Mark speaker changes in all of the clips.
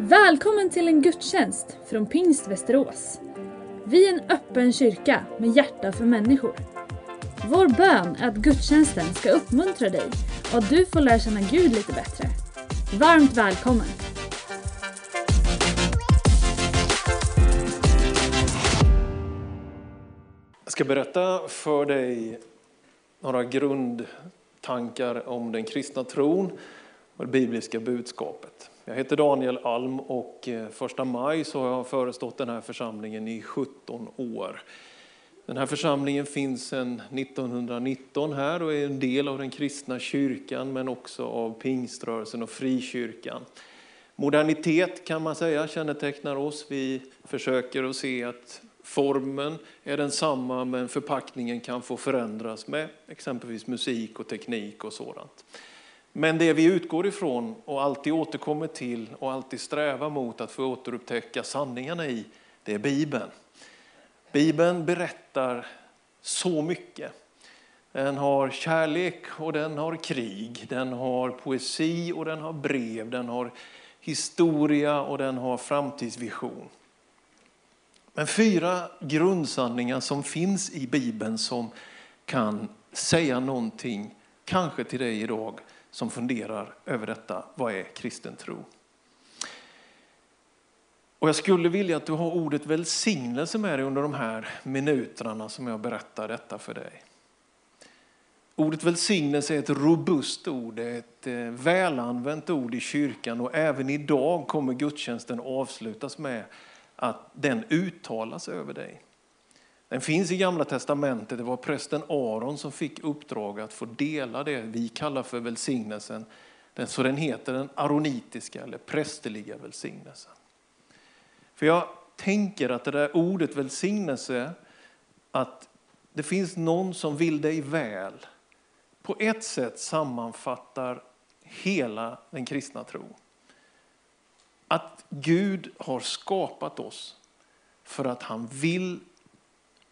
Speaker 1: Välkommen till en gudstjänst från Pingst Västerås. Vi är en öppen kyrka med hjärta för människor. Vår bön är att gudstjänsten ska uppmuntra dig och att du får lära känna Gud lite bättre. Varmt välkommen!
Speaker 2: Jag ska berätta för dig några grundtankar om den kristna tron och det bibliska budskapet. Jag heter Daniel Alm och eh, första maj så har jag förestått den här församlingen i 17 år. Den här församlingen finns sedan 1919 här och är en del av den kristna kyrkan men också av pingströrelsen och frikyrkan. Modernitet kan man säga kännetecknar oss. Vi försöker att se att formen är densamma men förpackningen kan få förändras med exempelvis musik och teknik och sådant. Men det vi utgår ifrån och alltid återkommer till och alltid strävar mot att få återupptäcka sanningarna i, det är Bibeln. Bibeln berättar så mycket. Den har kärlek och den har krig, den har poesi och den har brev, den har historia och den har framtidsvision. Men fyra grundsanningar som finns i Bibeln som kan säga någonting, kanske till dig idag, som funderar över detta. Vad är kristen tro? Och jag skulle vilja att du har ordet välsignelse med dig under de här minuterna som jag berättar detta för dig. Ordet välsignelse är ett robust ord, ett eh, välanvänt ord i kyrkan och även idag kommer gudstjänsten avslutas med att den uttalas över dig. Den finns i Gamla Testamentet. Det var prästen Aron som fick uppdrag att få dela det vi kallar för välsignelsen. Så den heter den aronitiska eller prästerliga välsignelsen. För jag tänker att det där ordet välsignelse, att det finns någon som vill dig väl, på ett sätt sammanfattar hela den kristna tron. Att Gud har skapat oss för att han vill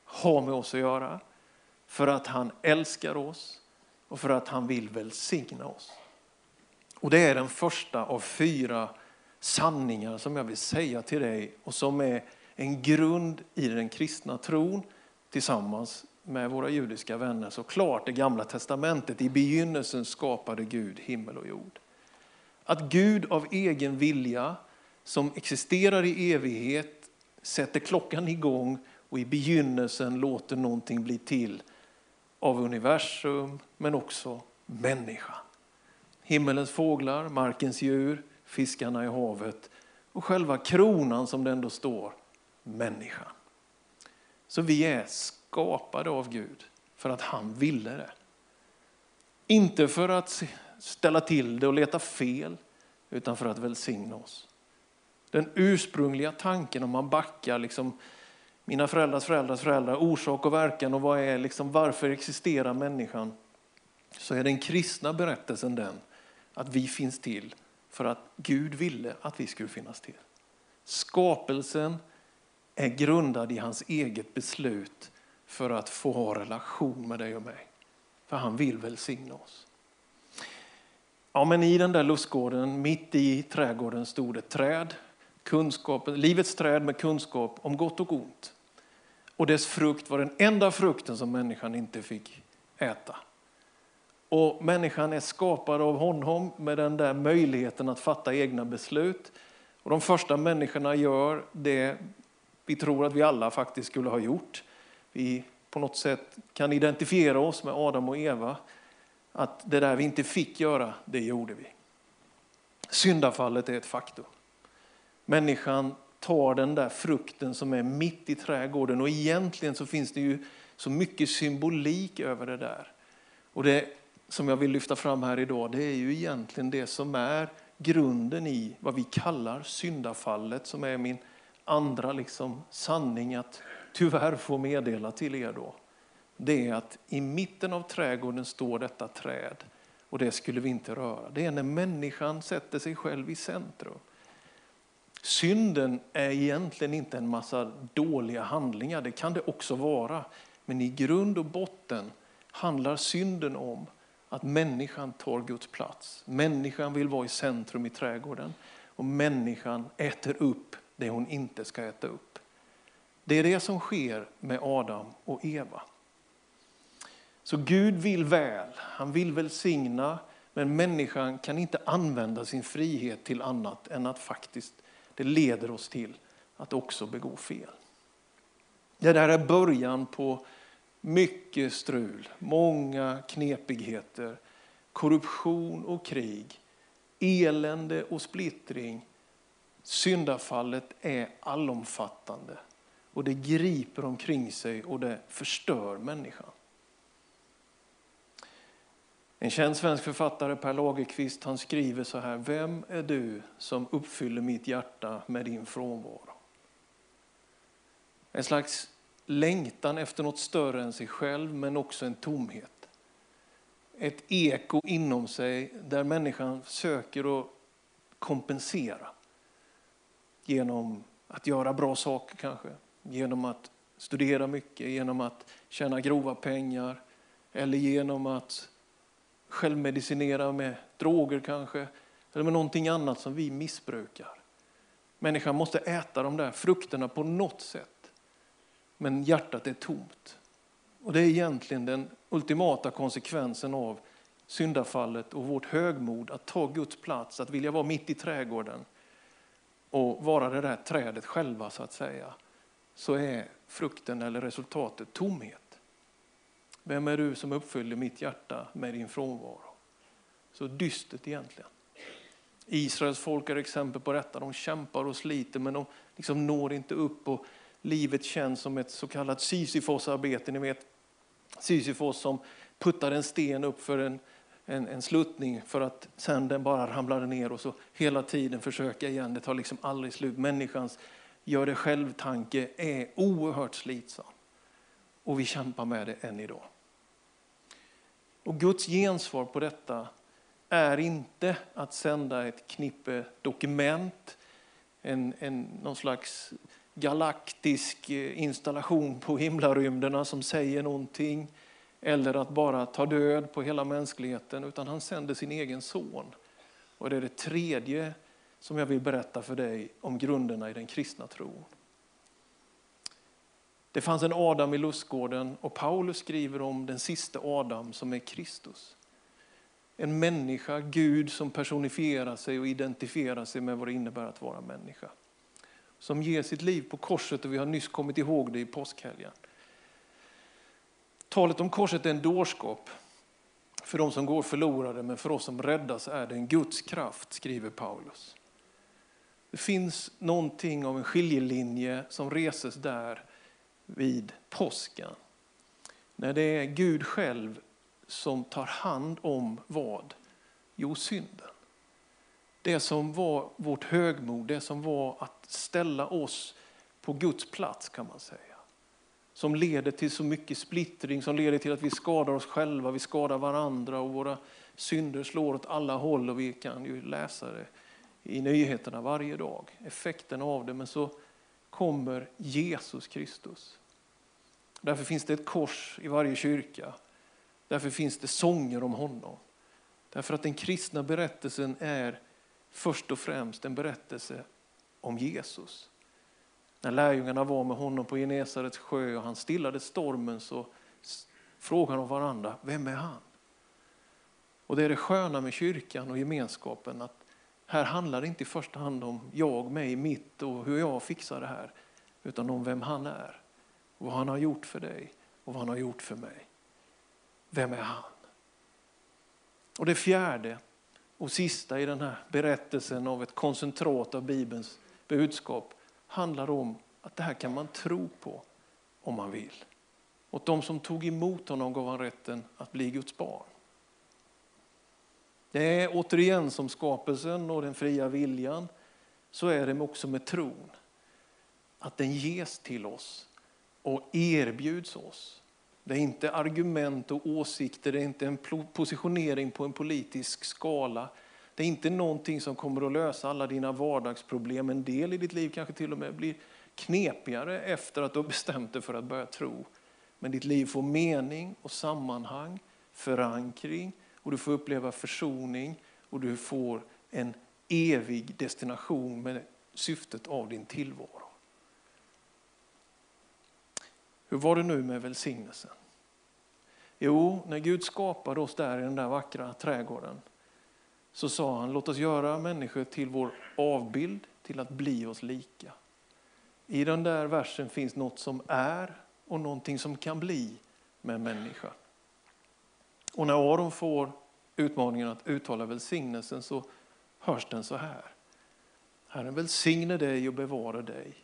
Speaker 2: har med oss att göra, för att han älskar oss och för att han vill välsigna oss. Och Det är den första av fyra sanningar som jag vill säga till dig och som är en grund i den kristna tron tillsammans med våra judiska vänner. Så klart det gamla testamentet, i begynnelsen skapade Gud himmel och jord. Att Gud av egen vilja, som existerar i evighet, sätter klockan igång och i begynnelsen låter någonting bli till av universum men också människa. Himmelens fåglar, markens djur, fiskarna i havet och själva kronan som det ändå står, människan. Så vi är skapade av Gud för att han ville det. Inte för att ställa till det och leta fel, utan för att välsigna oss. Den ursprungliga tanken om man backar liksom mina föräldrars föräldrars föräldrar, orsak och verkan och vad är liksom, varför existerar människan? Så är den kristna berättelsen den att vi finns till för att Gud ville att vi skulle finnas till. Skapelsen är grundad i hans eget beslut för att få ha relation med dig och mig. För han vill välsigna oss. Ja, men I den där lustgården, mitt i trädgården, stod ett träd. Kunskapen, livets träd med kunskap om gott och ont. Och dess frukt var den enda frukten som människan inte fick äta. Och människan är skapad av honom med den där möjligheten att fatta egna beslut. Och de första människorna gör det vi tror att vi alla faktiskt skulle ha gjort. Vi på något sätt kan identifiera oss med Adam och Eva. Att det där vi inte fick göra, det gjorde vi. Syndafallet är ett faktum. Människan tar den där frukten som är mitt i trädgården och egentligen så finns det ju så mycket symbolik över det där. Och det som jag vill lyfta fram här idag det är ju egentligen det som är grunden i vad vi kallar syndafallet som är min andra liksom sanning att tyvärr få meddela till er då. Det är att i mitten av trädgården står detta träd och det skulle vi inte röra. Det är när människan sätter sig själv i centrum. Synden är egentligen inte en massa dåliga handlingar, det kan det också vara. Men i grund och botten handlar synden om att människan tar Guds plats. Människan vill vara i centrum i trädgården. och människan äter upp det hon inte ska äta upp. Det är det som sker med Adam och Eva. Så Gud vill väl, han vill välsigna, men människan kan inte använda sin frihet till annat än att faktiskt det leder oss till att också begå fel. Det där är början på mycket strul, många knepigheter, korruption och krig, elände och splittring. Syndafallet är allomfattande och det griper omkring sig och det förstör människan. En känd svensk författare, Per Lagerkvist, han skriver så här. Vem är du som uppfyller mitt hjärta med din frånvaro? En slags längtan efter något större än sig själv, men också en tomhet. Ett eko inom sig där människan söker att kompensera. Genom att göra bra saker kanske, genom att studera mycket, genom att tjäna grova pengar eller genom att självmedicinera med droger kanske, eller med någonting annat som vi missbrukar. Människan måste äta de där frukterna på något sätt, men hjärtat är tomt. Och Det är egentligen den ultimata konsekvensen av syndafallet och vårt högmod att ta Guds plats, att vilja vara mitt i trädgården och vara det där trädet själva så att säga, så är frukten eller resultatet tomhet. Vem är du som uppfyller mitt hjärta med din frånvaro? Så dystert egentligen. Israels folk är exempel på detta. De kämpar och sliter men de liksom når inte upp och livet känns som ett så kallat Sisyfos-arbete. Ni vet Sisyfos som puttar en sten upp för en, en, en sluttning för att sen den bara ramlar ner och så hela tiden försöka igen. Det tar liksom aldrig slut. Människans gör det själv-tanke är oerhört slitsam. Och vi kämpar med det än idag. Och Guds gensvar på detta är inte att sända ett knippe dokument, en, en, någon slags galaktisk eh, installation på himlarymderna som säger någonting, eller att bara ta död på hela mänskligheten, utan han sänder sin egen son. Och det är det tredje som jag vill berätta för dig om grunderna i den kristna tron. Det fanns en Adam i lustgården och Paulus skriver om den sista Adam som är Kristus. En människa, Gud som personifierar sig och identifierar sig med vad det innebär att vara människa. Som ger sitt liv på korset och vi har nyss kommit ihåg det i påskhelgen. Talet om korset är en dårskap för de som går förlorade men för oss som räddas är det en Guds kraft, skriver Paulus. Det finns någonting av en skiljelinje som reses där vid påsken. När det är Gud själv som tar hand om vad? Jo, synden. Det som var vårt högmod, det som var att ställa oss på Guds plats kan man säga. Som leder till så mycket splittring, som leder till att vi skadar oss själva, vi skadar varandra och våra synder slår åt alla håll och vi kan ju läsa det i nyheterna varje dag. Effekten av det. Men så kommer Jesus Kristus. Därför finns det ett kors i varje kyrka. Därför finns det sånger om honom. Därför att den kristna berättelsen är först och främst en berättelse om Jesus. När lärjungarna var med honom på Genesarets sjö och han stillade stormen så frågade de varandra, vem är han? Och det är det sköna med kyrkan och gemenskapen att här handlar det inte i första hand om jag, mig, mitt och hur jag fixar det här. Utan om vem han är. Vad han har gjort för dig och vad han har gjort för mig. Vem är han? Och det fjärde och sista i den här berättelsen av ett koncentrat av Bibelns budskap handlar om att det här kan man tro på om man vill. Åt de som tog emot honom gav han rätten att bli Guds barn. Det är återigen som skapelsen och den fria viljan, så är det också med tron. Att den ges till oss och erbjuds oss. Det är inte argument och åsikter, det är inte en positionering på en politisk skala. Det är inte någonting som kommer att lösa alla dina vardagsproblem. En del i ditt liv kanske till och med blir knepigare efter att du har bestämt dig för att börja tro. Men ditt liv får mening och sammanhang, förankring och du får uppleva försoning och du får en evig destination med syftet av din tillvaro. Hur var det nu med välsignelsen? Jo, när Gud skapade oss där i den där vackra trädgården så sa han, låt oss göra människor till vår avbild, till att bli oss lika. I den där versen finns något som är och någonting som kan bli med människan. Och när Aron får utmaningen att uttala välsignelsen så hörs den så här. Herren välsigne dig och bevara dig.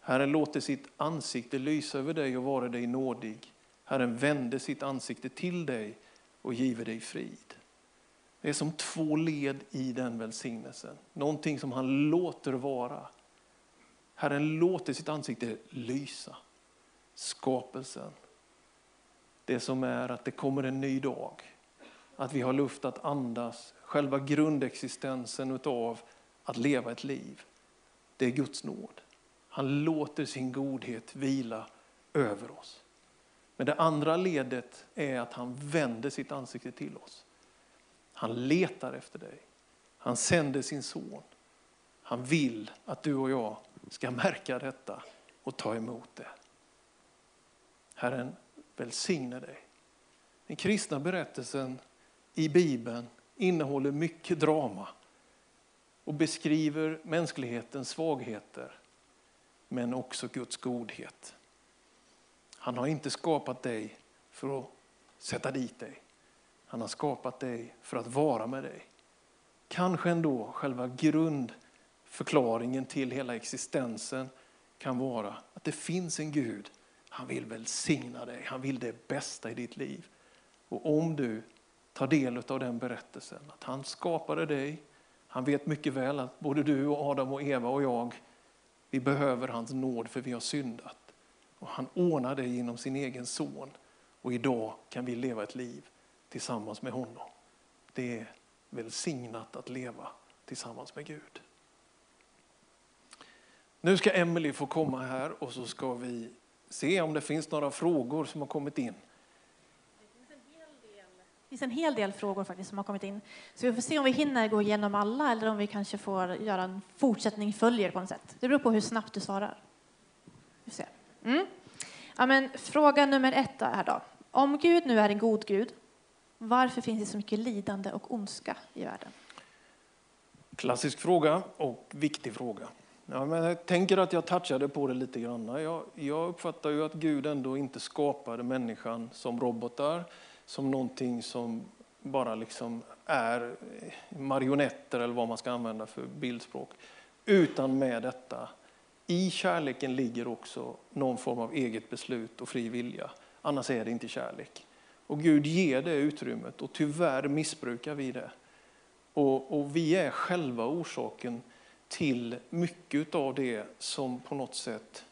Speaker 2: Herren låter sitt ansikte lysa över dig och vara dig nådig. Herren vände sitt ansikte till dig och giver dig frid. Det är som två led i den välsignelsen. Någonting som han låter vara. Herren låter sitt ansikte lysa. Skapelsen. Det som är att det kommer en ny dag. Att vi har luft att andas. Själva grundexistensen utav att leva ett liv. Det är Guds nåd. Han låter sin godhet vila över oss. Men det andra ledet är att han vänder sitt ansikte till oss. Han letar efter dig. Han sänder sin son. Han vill att du och jag ska märka detta och ta emot det. Herren välsigne dig. Den kristna berättelsen i Bibeln innehåller mycket drama och beskriver mänsklighetens svagheter men också Guds godhet. Han har inte skapat dig för att sätta dit dig. Han har skapat dig för att vara med dig. Kanske ändå själva grundförklaringen till hela existensen kan vara att det finns en Gud. Han vill välsigna dig, han vill det bästa i ditt liv. Och om du tar del av den berättelsen, att han skapade dig, han vet mycket väl att både du och Adam och Eva och jag, vi behöver hans nåd för vi har syndat. Och han ordnar det genom sin egen son. Och idag kan vi leva ett liv tillsammans med honom. Det är välsignat att leva tillsammans med Gud. Nu ska Emelie få komma här och så ska vi se om det finns några frågor som har kommit in.
Speaker 3: Det finns en hel del frågor faktiskt som har kommit in. Så vi får se om vi hinner gå igenom alla eller om vi kanske får göra en fortsättning följer på något sätt. Det beror på hur snabbt du svarar. Vi får se. Mm. Ja, men, fråga nummer ett här då. Om Gud nu är en god Gud, varför finns det så mycket lidande och ondska i världen?
Speaker 2: Klassisk fråga och viktig fråga. Ja, men jag tänker att jag touchade på det lite grann. Jag, jag uppfattar ju att Gud ändå inte skapade människan som robotar, som någonting som bara liksom är marionetter eller vad man ska använda för bildspråk. Utan med detta i kärleken ligger också någon form av eget beslut och fri vilja. Annars är det inte kärlek. Och Gud ger det utrymmet och tyvärr missbrukar vi det. Och, och vi är själva orsaken till mycket av det som på något sätt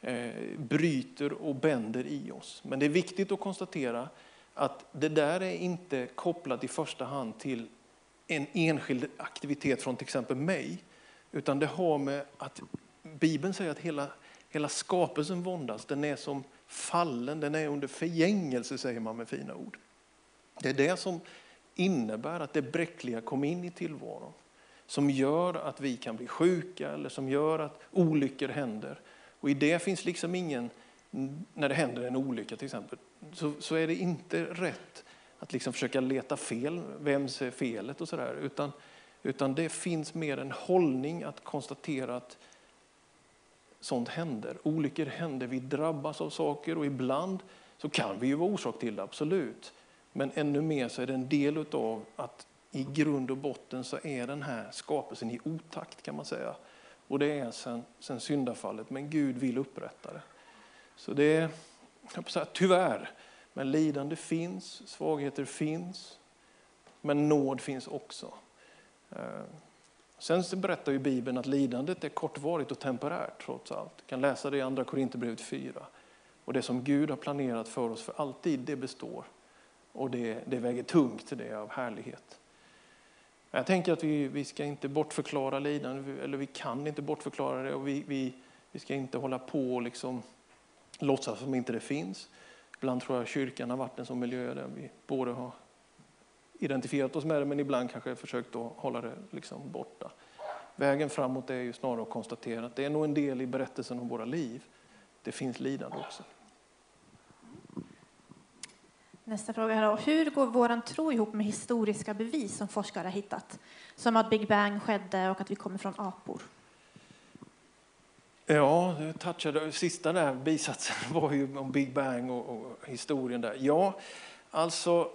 Speaker 2: eh, bryter och bänder i oss. Men det är viktigt att konstatera att det där är inte kopplat i första hand till en enskild aktivitet från till exempel mig, utan det har med att Bibeln säger att hela, hela skapelsen våndas. Den är som fallen, den är under förgängelse säger man med fina ord. Det är det som innebär att det bräckliga kom in i tillvaron. Som gör att vi kan bli sjuka eller som gör att olyckor händer. Och i det finns liksom ingen, när det händer en olycka till exempel, så, så är det inte rätt att liksom försöka leta fel, vems är felet och sådär. Utan, utan det finns mer en hållning att konstatera att sånt händer. Olyckor händer, vi drabbas av saker och ibland så kan vi ju vara orsak till det, absolut. Men ännu mer så är det en del av att i grund och botten så är den här skapelsen i otakt kan man säga. Och det är sen, sen syndafallet, men Gud vill upprätta det. Så det är, jag säga, tyvärr, men lidande finns, svagheter finns, men nåd finns också. Eh, Sen berättar ju Bibeln att lidandet är kortvarigt och temporärt trots allt. Du kan läsa det i Andra Korinthierbrevet 4. Och det som Gud har planerat för oss för alltid, det består. Och det, det väger tungt, det är av härlighet. Jag tänker att vi, vi ska inte bortförklara lidande, eller vi kan inte bortförklara det. Och vi, vi, vi ska inte hålla på och liksom låtsas som inte det finns. Ibland tror jag kyrkan har varit en sån miljö där vi både har identifierat oss med det, men ibland kanske försökt att hålla det liksom borta. Vägen framåt är ju snarare att konstatera att det är nog en del i berättelsen om våra liv. Det finns lidande också.
Speaker 3: Nästa fråga här då. Hur går vår tro ihop med historiska bevis som forskare har hittat? Som att Big Bang skedde och att vi kommer från apor.
Speaker 2: Ja, du touchade, sista där bisatsen var ju om Big Bang och, och historien där. Ja, alltså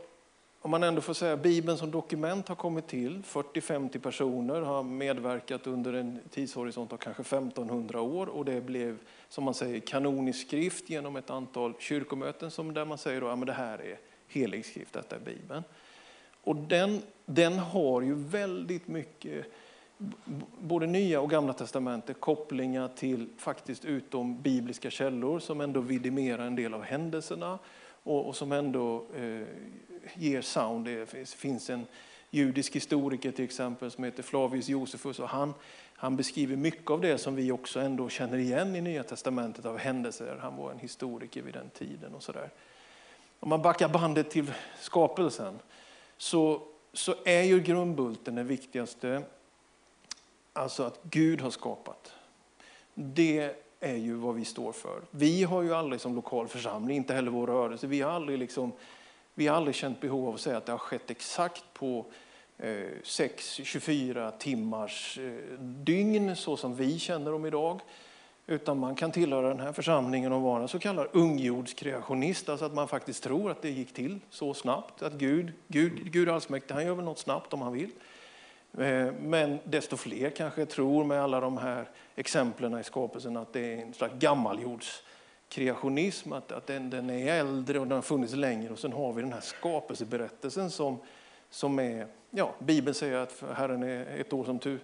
Speaker 2: om man ändå får säga Bibeln som dokument har kommit till, 40-50 personer har medverkat under en tidshorisont av kanske 1500 år. Och det blev som man säger kanonisk skrift genom ett antal kyrkomöten som där man säger att ja, det här är helig skrift, detta är Bibeln. Och den, den har ju väldigt mycket både Nya och Gamla testamentet kopplingar till faktiskt utom bibliska källor som ändå vidimerar en del av händelserna och, och som ändå eh, ger sound. Det finns en judisk historiker till exempel som heter Flavius Josefus och han, han beskriver mycket av det som vi också ändå känner igen i Nya Testamentet av händelser. Han var en historiker vid den tiden och sådär. Om man backar bandet till skapelsen så, så är ju grundbulten den viktigaste, alltså att Gud har skapat. Det är ju vad vi står för. Vi har ju aldrig som lokal församling, inte heller vår rörelse, vi har aldrig, liksom, vi har aldrig känt behov av att säga att det har skett exakt på eh, 6-24 timmars eh, dygn så som vi känner dem idag. Utan man kan tillhöra den här församlingen och vara en så kallad ungjordskreationist, alltså att man faktiskt tror att det gick till så snabbt. Att Gud, Gud, Gud allsmäktig, han gör väl något snabbt om han vill. Eh, men desto fler kanske tror med alla de här exemplen i skapelsen att det är en slags gammaljordskreationism, att, att den, den, är äldre och den har funnits längre. Och sen har vi den här skapelseberättelsen som, som är, ja, Bibeln säger att Herren är ett år som tu,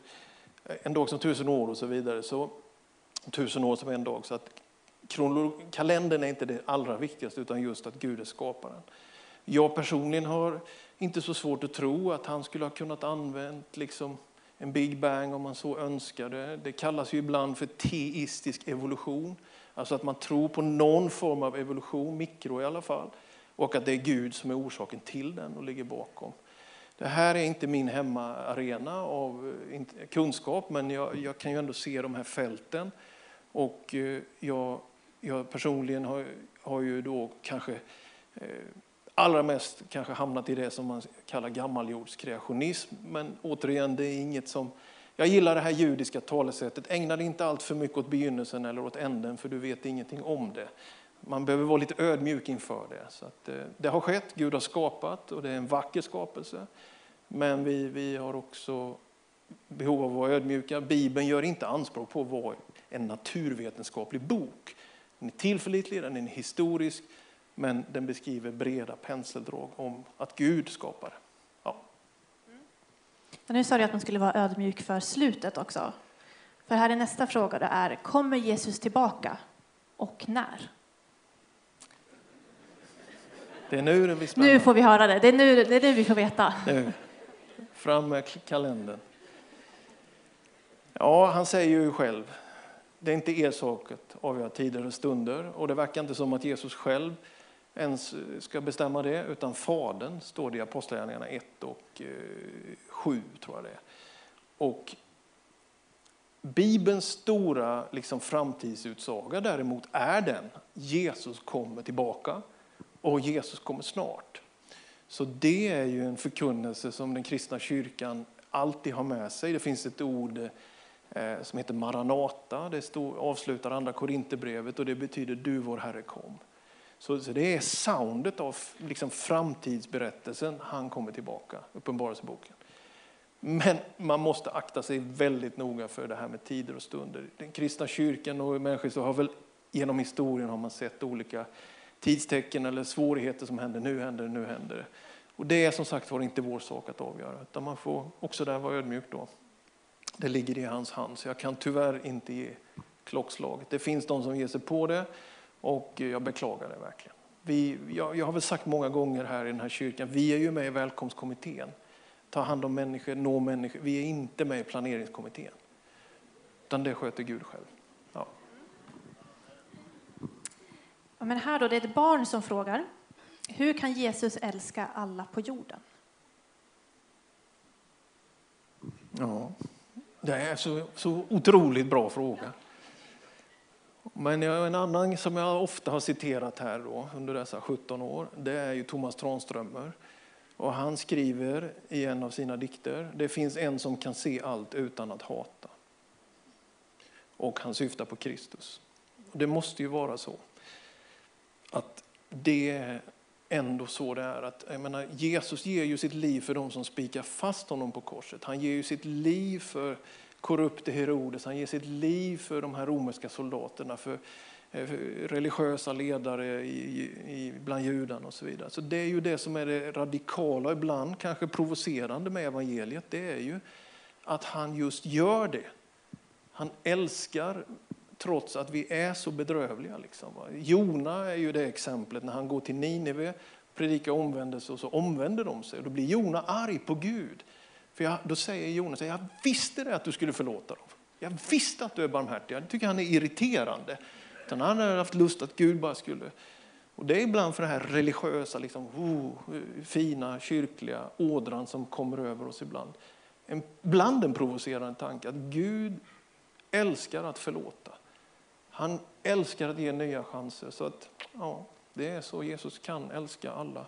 Speaker 2: en dag som tusen år och så vidare. Så, tusen år som en dag. Så att kalendern är inte det allra viktigaste utan just att Gud är skaparen. Jag personligen har inte så svårt att tro att han skulle ha kunnat använt liksom en Big Bang om man så önskade. Det kallas ju ibland för teistisk evolution. Alltså att man tror på någon form av evolution, mikro i alla fall. Och att det är Gud som är orsaken till den och ligger bakom. Det här är inte min hemmaarena av kunskap men jag, jag kan ju ändå se de här fälten. Och eh, jag, jag personligen har, har ju då kanske eh, allra mest kanske hamnat i det som man kallar gammaljordskreationism. Men återigen, det är inget som... Jag gillar det här judiska talesättet. Ägna dig inte allt för mycket åt begynnelsen eller åt änden, för du vet ingenting om det. Man behöver vara lite ödmjuk inför det. Så att, eh, det har skett, Gud har skapat och det är en vacker skapelse. Men vi, vi har också behov av att vara ödmjuka. Bibeln gör inte anspråk på att vara en naturvetenskaplig bok. Den är tillförlitlig, den är historisk, men den beskriver breda penseldrag om att Gud skapar. Ja.
Speaker 3: Men nu sa du att man skulle vara ödmjuk för slutet också. För här är nästa fråga, det är, kommer Jesus tillbaka och när?
Speaker 2: Det är nu det blir spännande.
Speaker 3: Nu får vi höra det, det är nu, det är nu vi får veta.
Speaker 2: Nu. Fram med kalendern. Ja, han säger ju själv, det är inte er sak att avgöra tider och stunder. Och det verkar inte som att Jesus själv ens eh, ska bestämma det, utan Fadern står det i Apostlagärningarna 1 och eh, 7, tror jag det är. Och Bibelns stora liksom, framtidsutsaga däremot är den, Jesus kommer tillbaka och Jesus kommer snart. Så det är ju en förkunnelse som den kristna kyrkan alltid har med sig. Det finns ett ord eh, som heter Maranata, det avslutar andra Korinthierbrevet och det betyder du vår Herre kom. Så, så det är soundet av liksom framtidsberättelsen, han kommer tillbaka, Uppenbarelseboken. Men man måste akta sig väldigt noga för det här med tider och stunder. Den kristna kyrkan och människor så har väl genom historien har man sett olika tidstecken eller svårigheter som händer. Nu händer det, nu händer det. Och det är som sagt var inte vår sak att avgöra, utan man får också där vara ödmjuk då. Det ligger i hans hand, så jag kan tyvärr inte ge klockslaget. Det finns de som ger sig på det och jag beklagar det verkligen. Vi, jag, jag har väl sagt många gånger här i den här kyrkan, vi är ju med i välkomstkommittén. Ta hand om människor, nå människor. Vi är inte med i planeringskommittén. Utan det sköter Gud själv. Ja.
Speaker 3: ja men här då, det är ett barn som frågar. Hur kan Jesus älska alla på jorden?
Speaker 2: Ja, det är så, så otroligt bra fråga. Men en annan som jag ofta har citerat här då, under dessa 17 år, det är ju Thomas Tranströmer. Och han skriver i en av sina dikter, det finns en som kan se allt utan att hata. Och han syftar på Kristus. Och det måste ju vara så att det är ändå så det är. Att, jag menar, Jesus ger ju sitt liv för de som spikar fast honom på korset. Han ger ju sitt liv för korrupte Herodes, han ger sitt liv för de här romerska soldaterna, för, eh, för religiösa ledare i, i, bland judarna och så vidare. Så det är ju det som är det radikala, ibland kanske provocerande med evangeliet, det är ju att han just gör det. Han älskar trots att vi är så bedrövliga. Liksom. Jona är ju det exemplet när han går till Nineve, predikar omvändelse och så omvänder de sig. Och Då blir Jona arg på Gud. För jag, då säger Jonas, jag visste det att du skulle förlåta dem. Jag visste att du är barmhärtig. Jag tycker han är irriterande. Utan han har haft lust att Gud bara skulle... Och det är ibland för den här religiösa, liksom, oh, fina, kyrkliga ådran som kommer över oss ibland. En, bland en provocerande tanke att Gud älskar att förlåta. Han älskar att ge nya chanser. Så att, ja, det är så Jesus kan älska alla.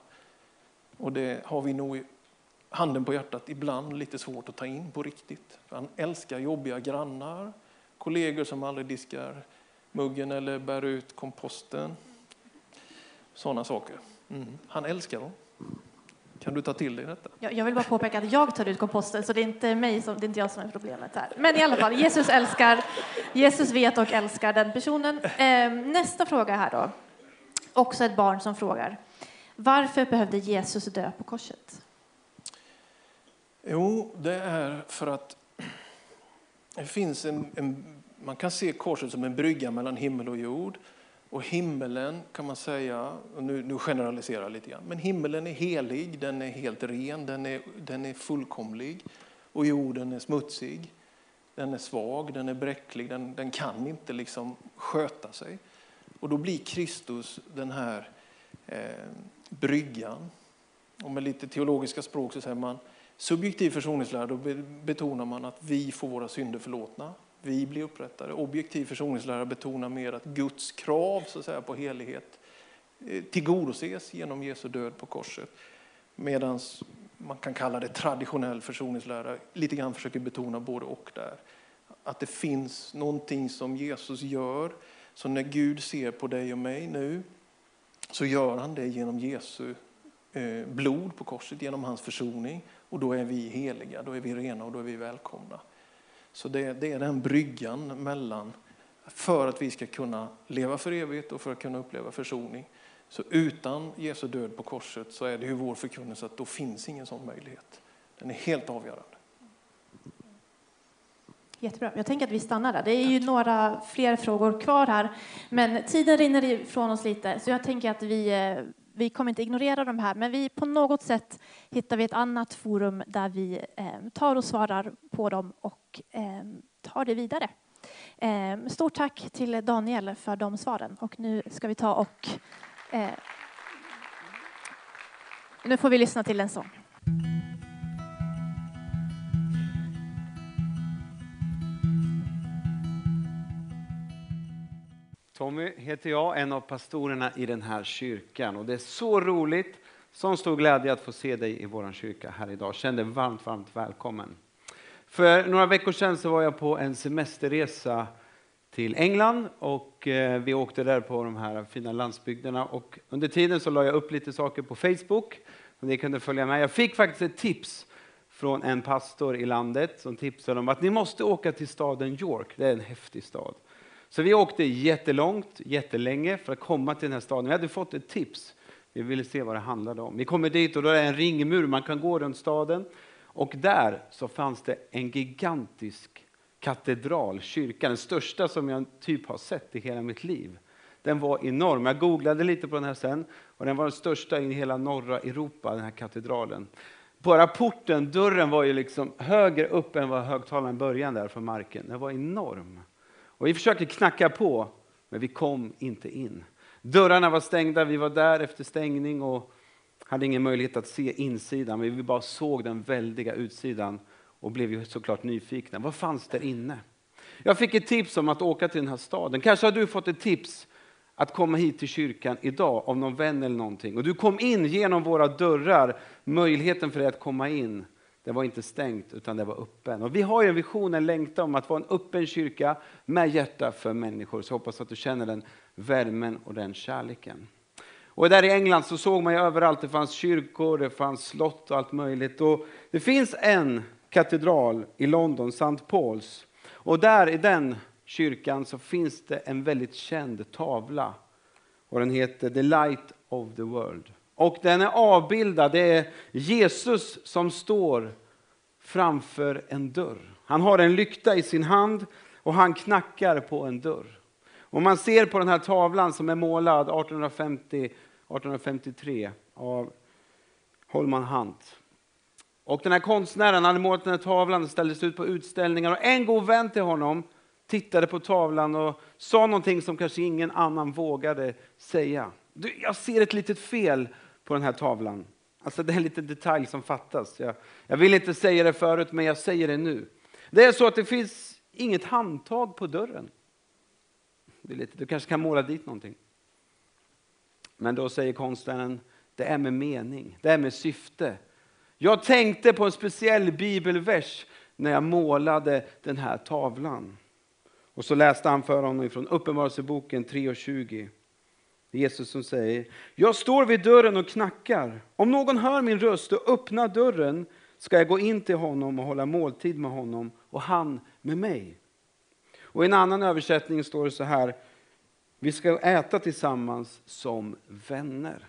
Speaker 2: Och det har vi nog handen på hjärtat, ibland lite svårt att ta in på riktigt. Han älskar jobbiga grannar, kollegor som aldrig diskar muggen eller bär ut komposten. Sådana saker. Mm. Han älskar dem. Kan du ta till dig detta?
Speaker 3: Jag vill bara påpeka att jag tar ut komposten, så det är inte, mig som, det är inte jag som är problemet här. Men i alla fall, Jesus älskar, Jesus vet och älskar den personen. Ehm, nästa fråga här då. Också ett barn som frågar. Varför behövde Jesus dö på korset?
Speaker 2: Jo, det är för att det finns en, en, man kan se korset som en brygga mellan himmel och jord. Och himmelen kan man säga, och nu, nu generaliserar jag lite grann, men himmelen är helig, den är helt ren, den är, den är fullkomlig. Och jorden är smutsig, den är svag, den är bräcklig, den, den kan inte liksom sköta sig. Och då blir Kristus den här eh, bryggan. Och med lite teologiska språk så säger man Subjektiv försoningslära, då betonar man att vi får våra synder förlåtna. Vi blir upprättade. Objektiv försoningslära betonar mer att Guds krav så att säga, på helighet eh, tillgodoses genom Jesu död på korset. Medan man kan kalla det traditionell försoningslära, lite grann försöker betona både och där. Att det finns någonting som Jesus gör, så när Gud ser på dig och mig nu, så gör han det genom Jesu eh, blod på korset, genom hans försoning. Och då är vi heliga, då är vi rena och då är vi välkomna. Så det, det är den bryggan mellan, för att vi ska kunna leva för evigt och för att kunna uppleva försoning. Så utan Jesu död på korset så är det ju vår förkunnelse att då finns ingen sån möjlighet. Den är helt avgörande.
Speaker 3: Jättebra. Jag tänker att vi stannar där. Det är ju några fler frågor kvar här, men tiden rinner ifrån oss lite, så jag tänker att vi eh, vi kommer inte ignorera de här, men vi på något sätt hittar vi ett annat forum där vi eh, tar och svarar på dem och eh, tar det vidare. Eh, stort tack till Daniel för de svaren och nu ska vi ta och eh, nu får vi lyssna till en sång.
Speaker 4: Tommy heter jag, en av pastorerna i den här kyrkan. Och det är så roligt, sån stor glädje att få se dig i vår kyrka här idag. Känn dig varmt, varmt välkommen. För några veckor sedan så var jag på en semesterresa till England och eh, vi åkte där på de här fina landsbygderna och under tiden så la jag upp lite saker på Facebook och ni kunde följa med. Jag fick faktiskt ett tips från en pastor i landet som tipsade om att ni måste åka till staden York, det är en häftig stad. Så vi åkte jättelångt, jättelänge för att komma till den här staden. Vi hade fått ett tips. Vi ville se vad det handlade om. Vi kommer dit och då är det en ringmur, man kan gå runt staden. Och där så fanns det en gigantisk katedral, kyrka, den största som jag typ har sett i hela mitt liv. Den var enorm. Jag googlade lite på den här sen och den var den största i hela norra Europa, den här katedralen. Bara porten, dörren var ju liksom högre upp än vad högtalaren började där från marken. Den var enorm. Och vi försökte knacka på, men vi kom inte in. Dörrarna var stängda, vi var där efter stängning och hade ingen möjlighet att se insidan, men vi bara såg den väldiga utsidan. och blev ju såklart nyfikna. Vad fanns där inne? Jag fick ett tips om att åka till den här staden. Kanske har du fått ett tips att komma hit till kyrkan idag av någon vän eller någonting. Och du kom in genom våra dörrar. Möjligheten för dig att komma in, det var inte stängt utan det var öppen. Och vi har ju en vision, en längtan om att vara en öppen kyrka med hjärta för människor. Så jag hoppas att du känner den värmen och den kärleken. Och där i England så såg man ju överallt, det fanns kyrkor, det fanns slott och allt möjligt. Och det finns en katedral i London, St. Pauls. Och där i den kyrkan så finns det en väldigt känd tavla. Och den heter The Light of the World. Och den är avbildad, det är Jesus som står framför en dörr. Han har en lykta i sin hand och han knackar på en dörr. Och man ser på den här tavlan som är målad 1850, 1853 av Holman Hunt. Och den här konstnären hade målat den här tavlan och ställdes ut på utställningar. Och en god vän till honom tittade på tavlan och sa någonting som kanske ingen annan vågade säga. Du, jag ser ett litet fel på den här tavlan. Alltså det är en liten detalj som fattas. Jag, jag vill inte säga det förut, men jag säger det nu. Det är så att det finns inget handtag på dörren. Det är lite, du kanske kan måla dit någonting. Men då säger konstnären, det är med mening, det är med syfte. Jag tänkte på en speciell bibelvers när jag målade den här tavlan. Och så läste han för honom från Uppenbarelseboken 3.20. Jesus som säger, jag står vid dörren och knackar. Om någon hör min röst och öppnar dörren ska jag gå in till honom och hålla måltid med honom och han med mig. Och i en annan översättning står det så här, vi ska äta tillsammans som vänner.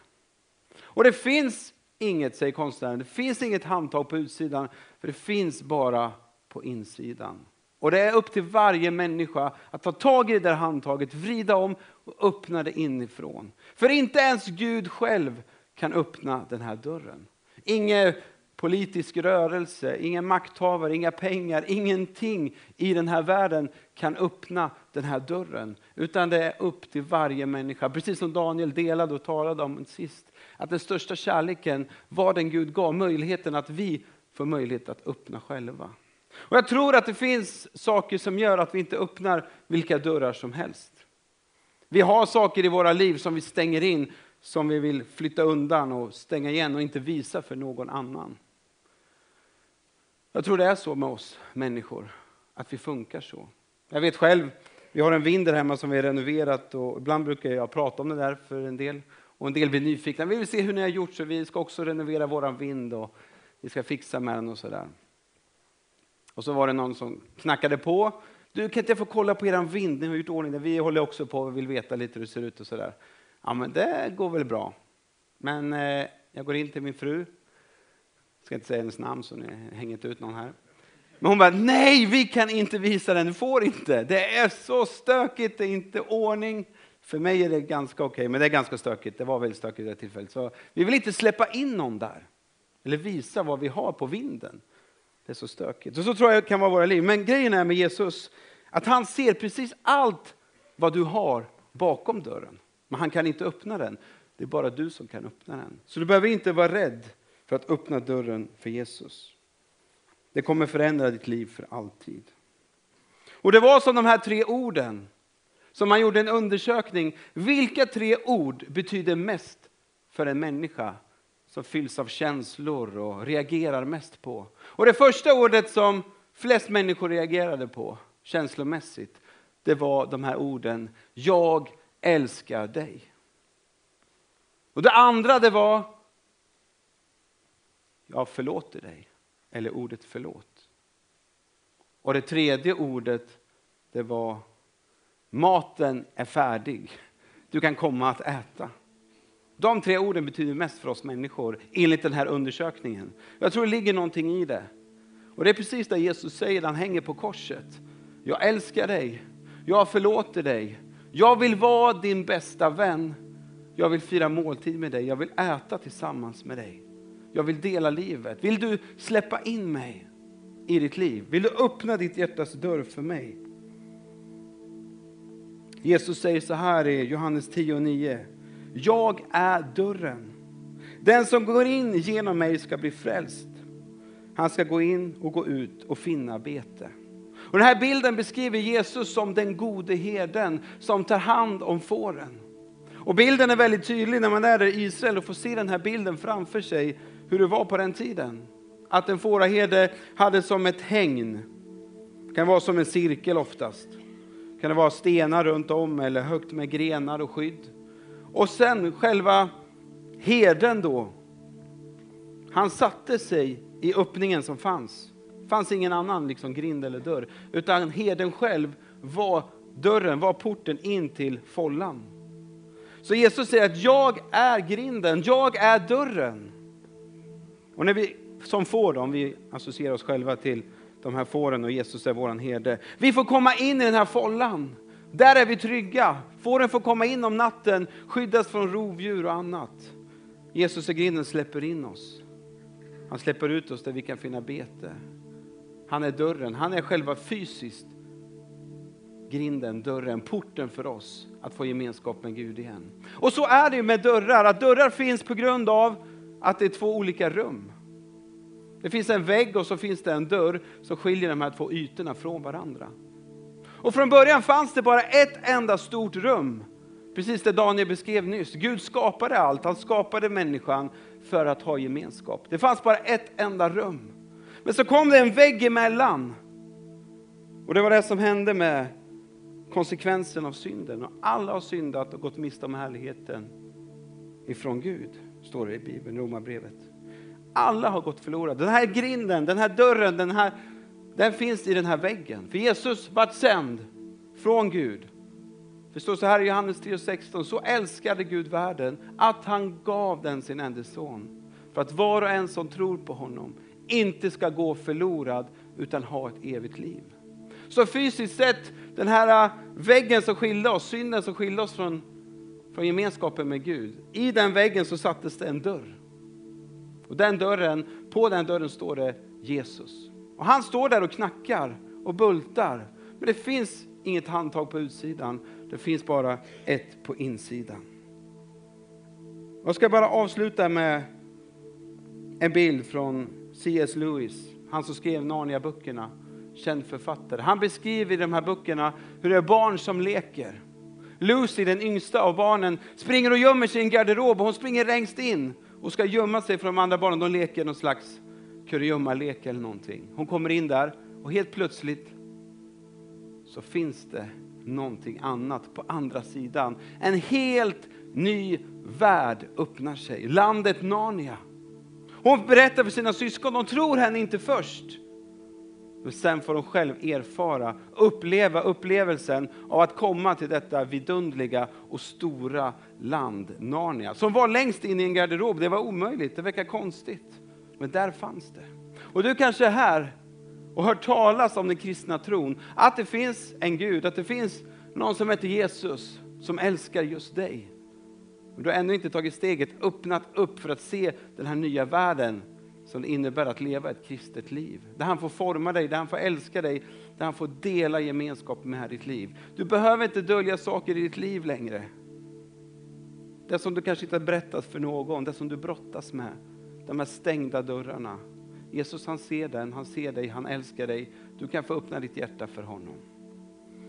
Speaker 4: Och det finns inget, säger konstnären, det finns inget handtag på utsidan, för det finns bara på insidan. Och det är upp till varje människa att ta tag i det där handtaget, vrida om och öppna det inifrån. För inte ens Gud själv kan öppna den här dörren. Ingen politisk rörelse, ingen makthavare, inga pengar, ingenting i den här världen kan öppna den här dörren. Utan det är upp till varje människa. Precis som Daniel delade och talade om sist. Att den största kärleken var den Gud gav, möjligheten att vi får möjlighet att öppna själva. Och jag tror att det finns saker som gör att vi inte öppnar vilka dörrar som helst. Vi har saker i våra liv som vi stänger in, som vi vill flytta undan och stänga igen och inte visa för någon annan. Jag tror det är så med oss människor, att vi funkar så. Jag vet själv, vi har en vind där hemma som vi har renoverat och ibland brukar jag prata om det där för en del. Och en del blir nyfikna. Vi vill se hur ni har gjort så vi ska också renovera våran vind och vi ska fixa med den och sådär. Och så var det någon som knackade på. Du, kan inte jag få kolla på eran vind? Ni har gjort ordning där. Vi håller också på och vill veta lite hur det ser ut och sådär. Ja, men det går väl bra. Men eh, jag går in till min fru. Jag ska inte säga hennes namn så ni hänger inte ut någon här. Men hon bara, nej, vi kan inte visa den, du får inte. Det är så stökigt, det är inte ordning. För mig är det ganska okej, okay, men det är ganska stökigt. Det var väldigt stökigt i det tillfället. Så vi vill inte släppa in någon där. Eller visa vad vi har på vinden. Det är så stökigt. Och så tror jag det kan vara våra liv. Men grejen är med Jesus, att han ser precis allt vad du har bakom dörren. Men han kan inte öppna den. Det är bara du som kan öppna den. Så du behöver inte vara rädd för att öppna dörren för Jesus. Det kommer förändra ditt liv för alltid. Och det var som de här tre orden som man gjorde en undersökning. Vilka tre ord betyder mest för en människa som fylls av känslor och reagerar mest på? Och det första ordet som flest människor reagerade på känslomässigt, det var de här orden. Jag älskar dig. Och det andra det var jag förlåter dig. Eller ordet förlåt. Och det tredje ordet det var maten är färdig. Du kan komma att äta. De tre orden betyder mest för oss människor enligt den här undersökningen. Jag tror det ligger någonting i det. Och det är precis det Jesus säger han hänger på korset. Jag älskar dig. Jag förlåter dig. Jag vill vara din bästa vän. Jag vill fira måltid med dig. Jag vill äta tillsammans med dig. Jag vill dela livet. Vill du släppa in mig i ditt liv? Vill du öppna ditt hjärtas dörr för mig? Jesus säger så här i Johannes 10 och 9. Jag är dörren. Den som går in genom mig ska bli frälst. Han ska gå in och gå ut och finna bete. Och den här bilden beskriver Jesus som den gode herden som tar hand om fåren. Och bilden är väldigt tydlig när man är där i Israel och får se den här bilden framför sig, hur det var på den tiden. Att en fåraherde hade som ett hägn, det kan vara som en cirkel oftast. Kan det vara stenar runt om eller högt med grenar och skydd. Och sen själva herden då, han satte sig i öppningen som fanns. Det fanns ingen annan liksom grind eller dörr, utan herden själv var dörren, var porten in till follan. Så Jesus säger att jag är grinden, jag är dörren. Och när vi som får, om vi associerar oss själva till de här fåren och Jesus är våran herde. Vi får komma in i den här follan. Där är vi trygga. Fåren får komma in om natten, skyddas från rovdjur och annat. Jesus är grinden, släpper in oss. Han släpper ut oss där vi kan finna bete. Han är dörren, han är själva fysiskt grinden, dörren, porten för oss att få gemenskap med Gud igen. Och så är det med dörrar, att dörrar finns på grund av att det är två olika rum. Det finns en vägg och så finns det en dörr som skiljer de här två ytorna från varandra. Och från början fanns det bara ett enda stort rum. Precis det Daniel beskrev nyss. Gud skapade allt, han skapade människan för att ha gemenskap. Det fanns bara ett enda rum. Men så kom det en vägg emellan. Och det var det som hände med konsekvensen av synden. Och alla har syndat och gått miste om härligheten ifrån Gud, står det i Bibeln, Romarbrevet. Alla har gått förlorade. Den här grinden, den här dörren, den, här, den finns i den här väggen. För Jesus vart sänd från Gud. Det står så här i Johannes 3.16, så älskade Gud världen att han gav den sin enda son. För att var och en som tror på honom inte ska gå förlorad utan ha ett evigt liv. Så fysiskt sett, den här äh, väggen som skilde oss, synden som skilde oss från, från gemenskapen med Gud. I den väggen så sattes det en dörr. Och den dörren, på den dörren står det Jesus. Och han står där och knackar och bultar. Men det finns inget handtag på utsidan. Det finns bara ett på insidan. Jag ska bara avsluta med en bild från C.S. Lewis, han som skrev Narnia-böckerna, känd författare. Han beskriver i de här böckerna hur det är barn som leker. Lucy, den yngsta av barnen, springer och gömmer sig i en garderob och hon springer längst in och ska gömma sig för de andra barnen. De leker någon slags kurragömmalek eller någonting. Hon kommer in där och helt plötsligt så finns det någonting annat på andra sidan. En helt ny värld öppnar sig. Landet Narnia. Hon berättar för sina syskon, de tror henne inte först. Men sen får hon själv erfara, uppleva upplevelsen av att komma till detta vidundliga och stora land, Narnia. Som var längst in i en garderob, det var omöjligt, det verkar konstigt. Men där fanns det. Och du kanske är här och hört talas om den kristna tron, att det finns en Gud, att det finns någon som heter Jesus, som älskar just dig. Men du har ännu inte tagit steget, öppnat upp för att se den här nya världen som det innebär att leva ett kristet liv. Där han får forma dig, där han får älska dig, där han får dela gemenskap med ditt liv. Du behöver inte dölja saker i ditt liv längre. Det som du kanske inte har berättat för någon, det som du brottas med. De här stängda dörrarna. Jesus han ser den, han ser dig, han älskar dig. Du kan få öppna ditt hjärta för honom.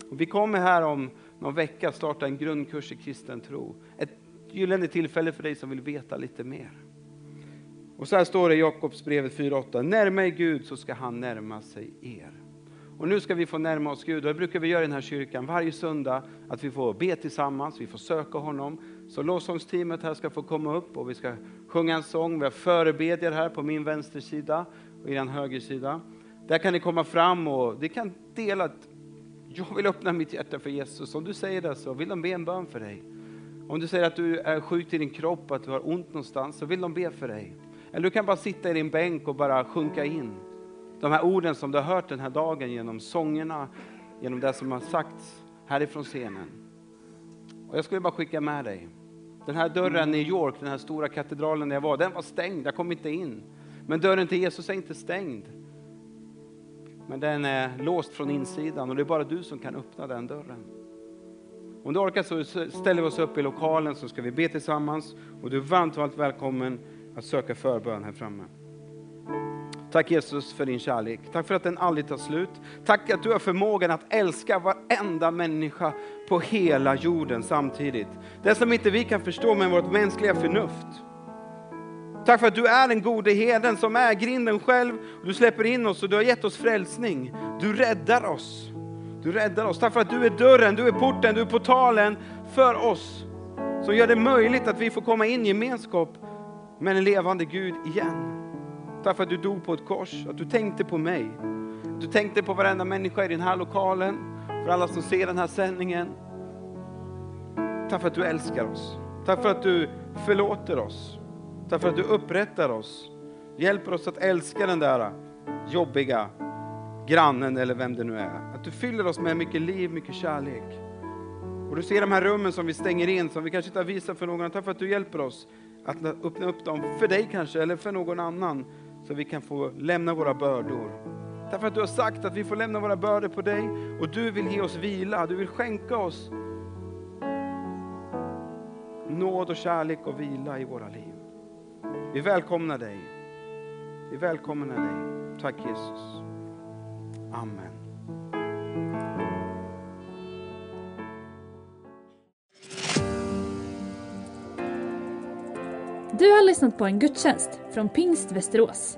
Speaker 4: Och vi kommer här om någon vecka starta en grundkurs i kristen tro. Ett gyllene tillfälle för dig som vill veta lite mer. Och så här står det i Jakobsbrevet 4.8. Närma er Gud så ska han närma sig er. Och nu ska vi få närma oss Gud. Och det brukar vi göra i den här kyrkan varje söndag. Att vi får be tillsammans, vi får söka honom. Så lovsångsteamet här ska få komma upp och vi ska sjunga en sång. Vi har förebedjare här på min vänstersida och er högersida. Där kan ni komma fram och ni kan dela att jag vill öppna mitt hjärta för Jesus. Om du säger det så vill de be en bön för dig. Om du säger att du är sjuk i din kropp, att du har ont någonstans, så vill de be för dig. Eller du kan bara sitta i din bänk och bara sjunka in. De här orden som du har hört den här dagen genom sångerna, genom det som har sagts härifrån scenen. Och jag skulle bara skicka med dig. Den här dörren i New York, den här stora katedralen där jag var, den var stängd, jag kom inte in. Men dörren till Jesus är inte stängd. Men den är låst från insidan och det är bara du som kan öppna den dörren. Om du orkar så ställer vi oss upp i lokalen så ska vi be tillsammans och du är varmt, varmt välkommen att söka förbön här framme. Tack Jesus för din kärlek. Tack för att den aldrig tar slut. Tack att du har förmågan att älska varenda människa på hela jorden samtidigt. Det som inte vi kan förstå med vårt mänskliga förnuft. Tack för att du är den gode herden som är grinden själv. Du släpper in oss och du har gett oss frälsning. Du räddar oss. Du räddar oss. Tack för att du är dörren, du är porten, du är portalen för oss. Som gör det möjligt att vi får komma in i gemenskap med en levande Gud igen. Tack för att du dog på ett kors, att du tänkte på mig. Du tänkte på varenda människa i den här lokalen, för alla som ser den här sändningen. Tack för att du älskar oss. Tack för att du förlåter oss. Tack för att du upprättar oss. Hjälper oss att älska den där jobbiga grannen eller vem det nu är. Att du fyller oss med mycket liv, mycket kärlek. Och du ser de här rummen som vi stänger in, som vi kanske inte har visat för någon. Tack för att du hjälper oss att öppna upp dem för dig kanske, eller för någon annan där vi kan få lämna våra bördor. Därför att du har sagt att vi får lämna våra bördor på dig och du vill ge oss vila, du vill skänka oss nåd och kärlek och vila i våra liv. Vi välkomnar dig. Vi välkomnar dig. Tack Jesus. Amen.
Speaker 1: Du har lyssnat på en gudstjänst från Pingst Västerås.